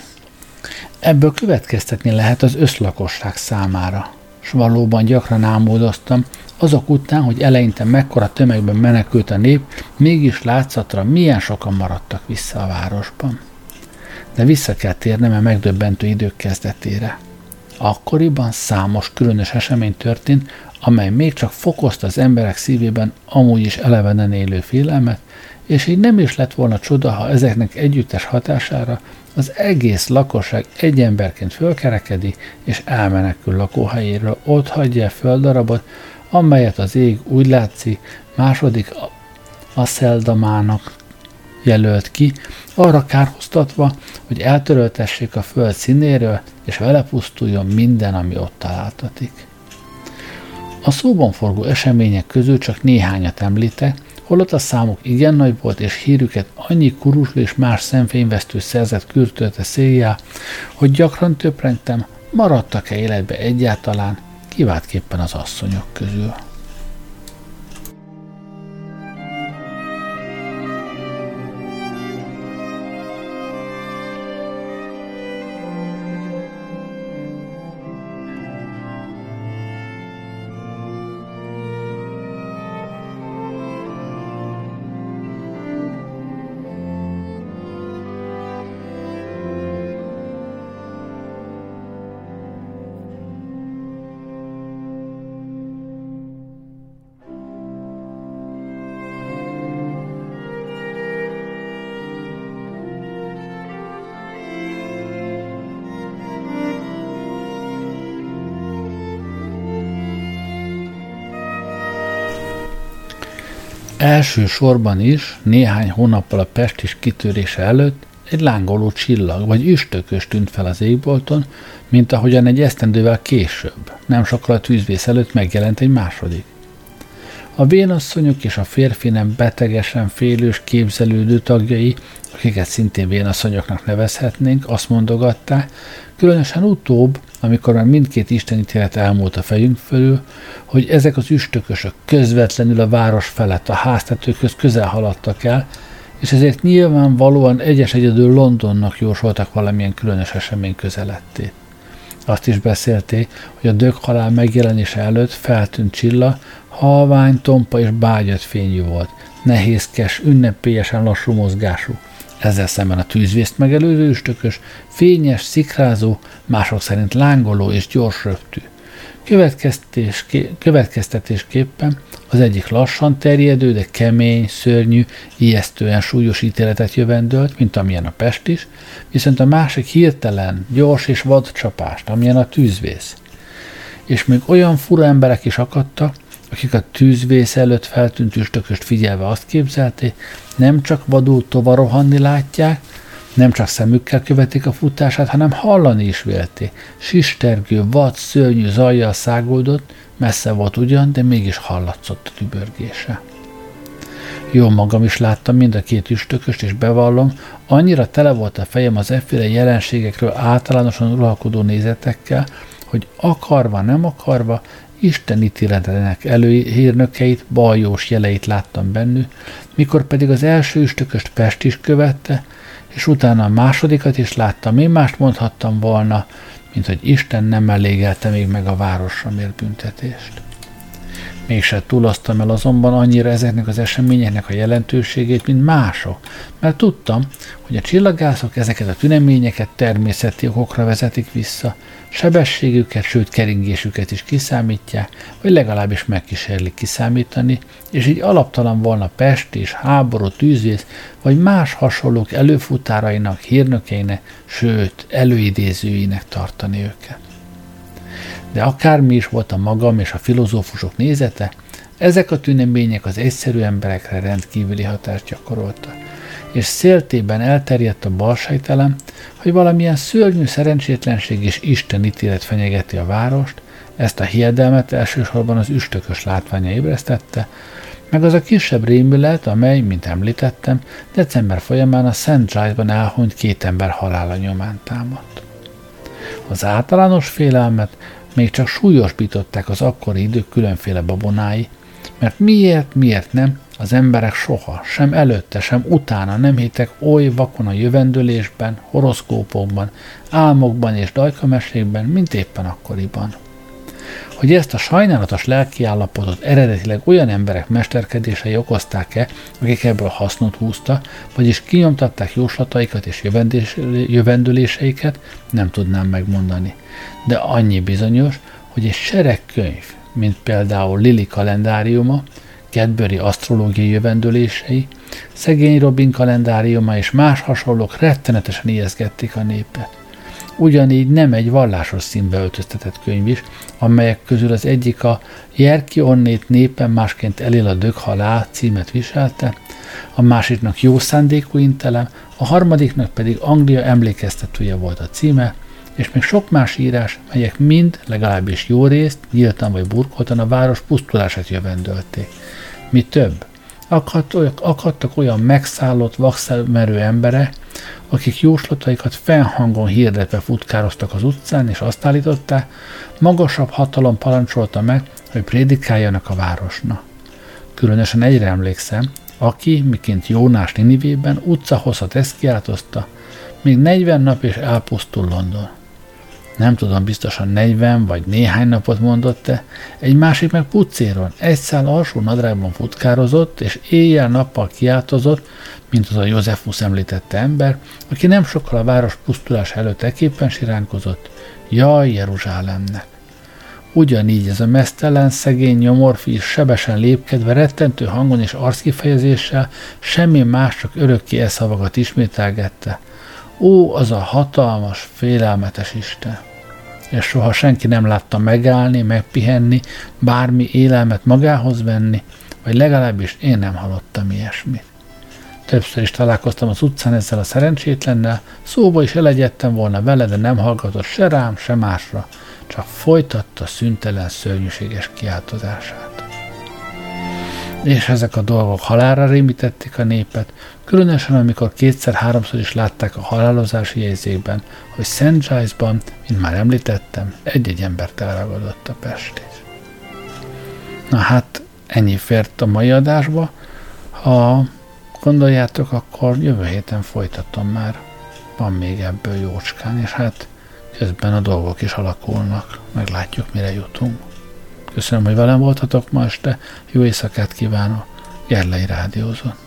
Ebből következtetni lehet az összlakosság számára, s valóban gyakran álmodoztam, azok után, hogy eleinte mekkora tömegben menekült a nép, mégis látszatra milyen sokan maradtak vissza a városban. De vissza kell térnem a megdöbbentő idők kezdetére. Akkoriban számos különös esemény történt, amely még csak fokozta az emberek szívében amúgy is elevenen élő félelmet, és így nem is lett volna csoda, ha ezeknek együttes hatására az egész lakosság egy emberként fölkerekedi, és elmenekül lakóhelyéről, ott hagyja a földdarabot, amelyet az ég úgy látszik második Asszeldamának jelölt ki, arra kárhoztatva, hogy eltöröltessék a föld színéről, és vele pusztuljon minden, ami ott találtatik. A szóban forgó események közül csak néhányat említek, holott a számuk igen nagy volt, és hírüket annyi kurusú és más szemfényvesztő szerzett kürtölte széljá, hogy gyakran töprengtem, maradtak-e életbe egyáltalán, kiváltképpen az asszonyok közül. Első sorban is, néhány hónappal a pestis kitörése előtt egy lángoló csillag vagy üstökös tűnt fel az égbolton, mint ahogyan egy esztendővel később, nem sokkal a tűzvész előtt megjelent egy második. A vénasszonyok és a férfi nem betegesen félős képzelődő tagjai, akiket szintén vénasszonyoknak nevezhetnénk, azt mondogatták, különösen utóbb, amikor már mindkét istenítélet elmúlt a fejünk fölül, hogy ezek az üstökösök közvetlenül a város felett a háztetőkhöz közel haladtak el, és ezért nyilvánvalóan egyes egyedül Londonnak jósoltak valamilyen különös esemény közelettét. Azt is beszélték, hogy a dög halál megjelenése előtt feltűnt Csilla, halvány, tompa és bágyat fényű volt, nehézkes, ünnepélyesen lassú mozgású. Ezzel szemben a tűzvészt megelőző üstökös, fényes, szikrázó, mások szerint lángoló és gyors röptű. Következtetésképpen az egyik lassan terjedő, de kemény, szörnyű, ijesztően súlyos ítéletet jövendölt, mint amilyen a Pest is, viszont a másik hirtelen, gyors és vad csapást, amilyen a tűzvész. És még olyan fura emberek is akadtak, akik a tűzvész előtt feltűnt üstököst figyelve azt képzelték, nem csak vadul tovarohanni látják, nem csak szemükkel követik a futását, hanem hallani is vélték. Sistergő, vad, szörnyű zajjal szágoldott, messze volt ugyan, de mégis hallatszott a tübörgése. Jó magam is láttam mind a két üstököst, és bevallom, annyira tele volt a fejem az efféle jelenségekről általánosan uralkodó nézetekkel, hogy akarva, nem akarva, Isten ítéletének előhírnökeit, baljós jeleit láttam bennük, mikor pedig az első üstököst Pest is követte, és utána a másodikat is láttam, én mást mondhattam volna, mint hogy Isten nem elégelte még meg a városra mért büntetést. Mégse túloztam el azonban annyira ezeknek az eseményeknek a jelentőségét, mint mások, mert tudtam, hogy a csillagászok ezeket a tüneményeket természeti okokra vezetik vissza, sebességüket, sőt keringésüket is kiszámítják, vagy legalábbis megkísérlik kiszámítani, és így alaptalan volna Pest és háború, tűzvész, vagy más hasonlók előfutárainak, hírnökeinek, sőt, előidézőinek tartani őket. De akármi is volt a magam és a filozófusok nézete, ezek a tünemények az egyszerű emberekre rendkívüli hatást gyakoroltak és széltében elterjedt a balsejtelem, hogy valamilyen szörnyű szerencsétlenség és Isten ítélet fenyegeti a várost, ezt a hiedelmet elsősorban az üstökös látványa ébresztette, meg az a kisebb rémület, amely, mint említettem, december folyamán a Szent Giles-ban elhunyt két ember halála nyomán támadt. Az általános félelmet még csak súlyosbították az akkori idők különféle babonái, mert miért, miért nem, az emberek soha, sem előtte, sem utána nem hittek oly vakon a jövendőlésben, horoszkópokban, álmokban és dajkamesékben, mint éppen akkoriban. Hogy ezt a sajnálatos lelkiállapotot eredetileg olyan emberek mesterkedései okozták-e, akik ebből hasznot húzta, vagyis kinyomtatták jóslataikat és jövendőléseiket, nem tudnám megmondani. De annyi bizonyos, hogy egy sereg könyv, mint például Lili kalendáriuma, Cadbury asztrológiai jövendőlései, szegény Robin kalendáriuma és más hasonlók rettenetesen ijeszgették a népet. Ugyanígy nem egy vallásos színbe öltöztetett könyv is, amelyek közül az egyik a Jerki Onnét népen másként elél a dög halál címet viselte, a másiknak jó szándékú intelem, a harmadiknak pedig Anglia emlékeztetője volt a címe, és még sok más írás, melyek mind, legalábbis jó részt, nyíltan vagy burkoltan a város pusztulását jövendölték. Mi több, akadtak, akadtak olyan megszállott, vakszemerő emberek, akik jóslataikat fennhangon hirdetve futkároztak az utcán, és azt állították, magasabb hatalom parancsolta meg, hogy prédikáljanak a városna. Különösen egyre emlékszem, aki, miként Jónás Ninivében utcahosszat ezt még 40 nap és elpusztul London nem tudom biztosan 40 vagy néhány napot mondott-e, egy másik meg pucéron, egy szál alsó nadrágban futkározott, és éjjel-nappal kiáltozott, mint az a Józsefus említette ember, aki nem sokkal a város pusztulás előtt eképpen siránkozott. Jaj, Jeruzsálemnek! Ugyanígy ez a mesztelen, szegény nyomorfi is sebesen lépkedve, rettentő hangon és arckifejezéssel semmi más, csak örökké eszavagat ismételgette. Ó, az a hatalmas, félelmetes Isten! És soha senki nem látta megállni, megpihenni, bármi élelmet magához venni, vagy legalábbis én nem hallottam ilyesmit. Többször is találkoztam az utcán ezzel a szerencsétlennel, szóba is elegyedtem volna vele, de nem hallgatott se rám, se másra, csak folytatta szüntelen szörnyűséges kiáltozását. És ezek a dolgok halálra rémítették a népet, Különösen, amikor kétszer-háromszor is látták a halálozási jegyzékben, hogy St. Giles-ban, mint már említettem, egy-egy embert elragadott a pestés. Na hát, ennyi fért a mai adásba. Ha gondoljátok, akkor jövő héten folytatom már. Van még ebből jócskán, és hát közben a dolgok is alakulnak. Meglátjuk, mire jutunk. Köszönöm, hogy velem voltatok ma este. Jó éjszakát kívánok. Gerlei Rádiózott.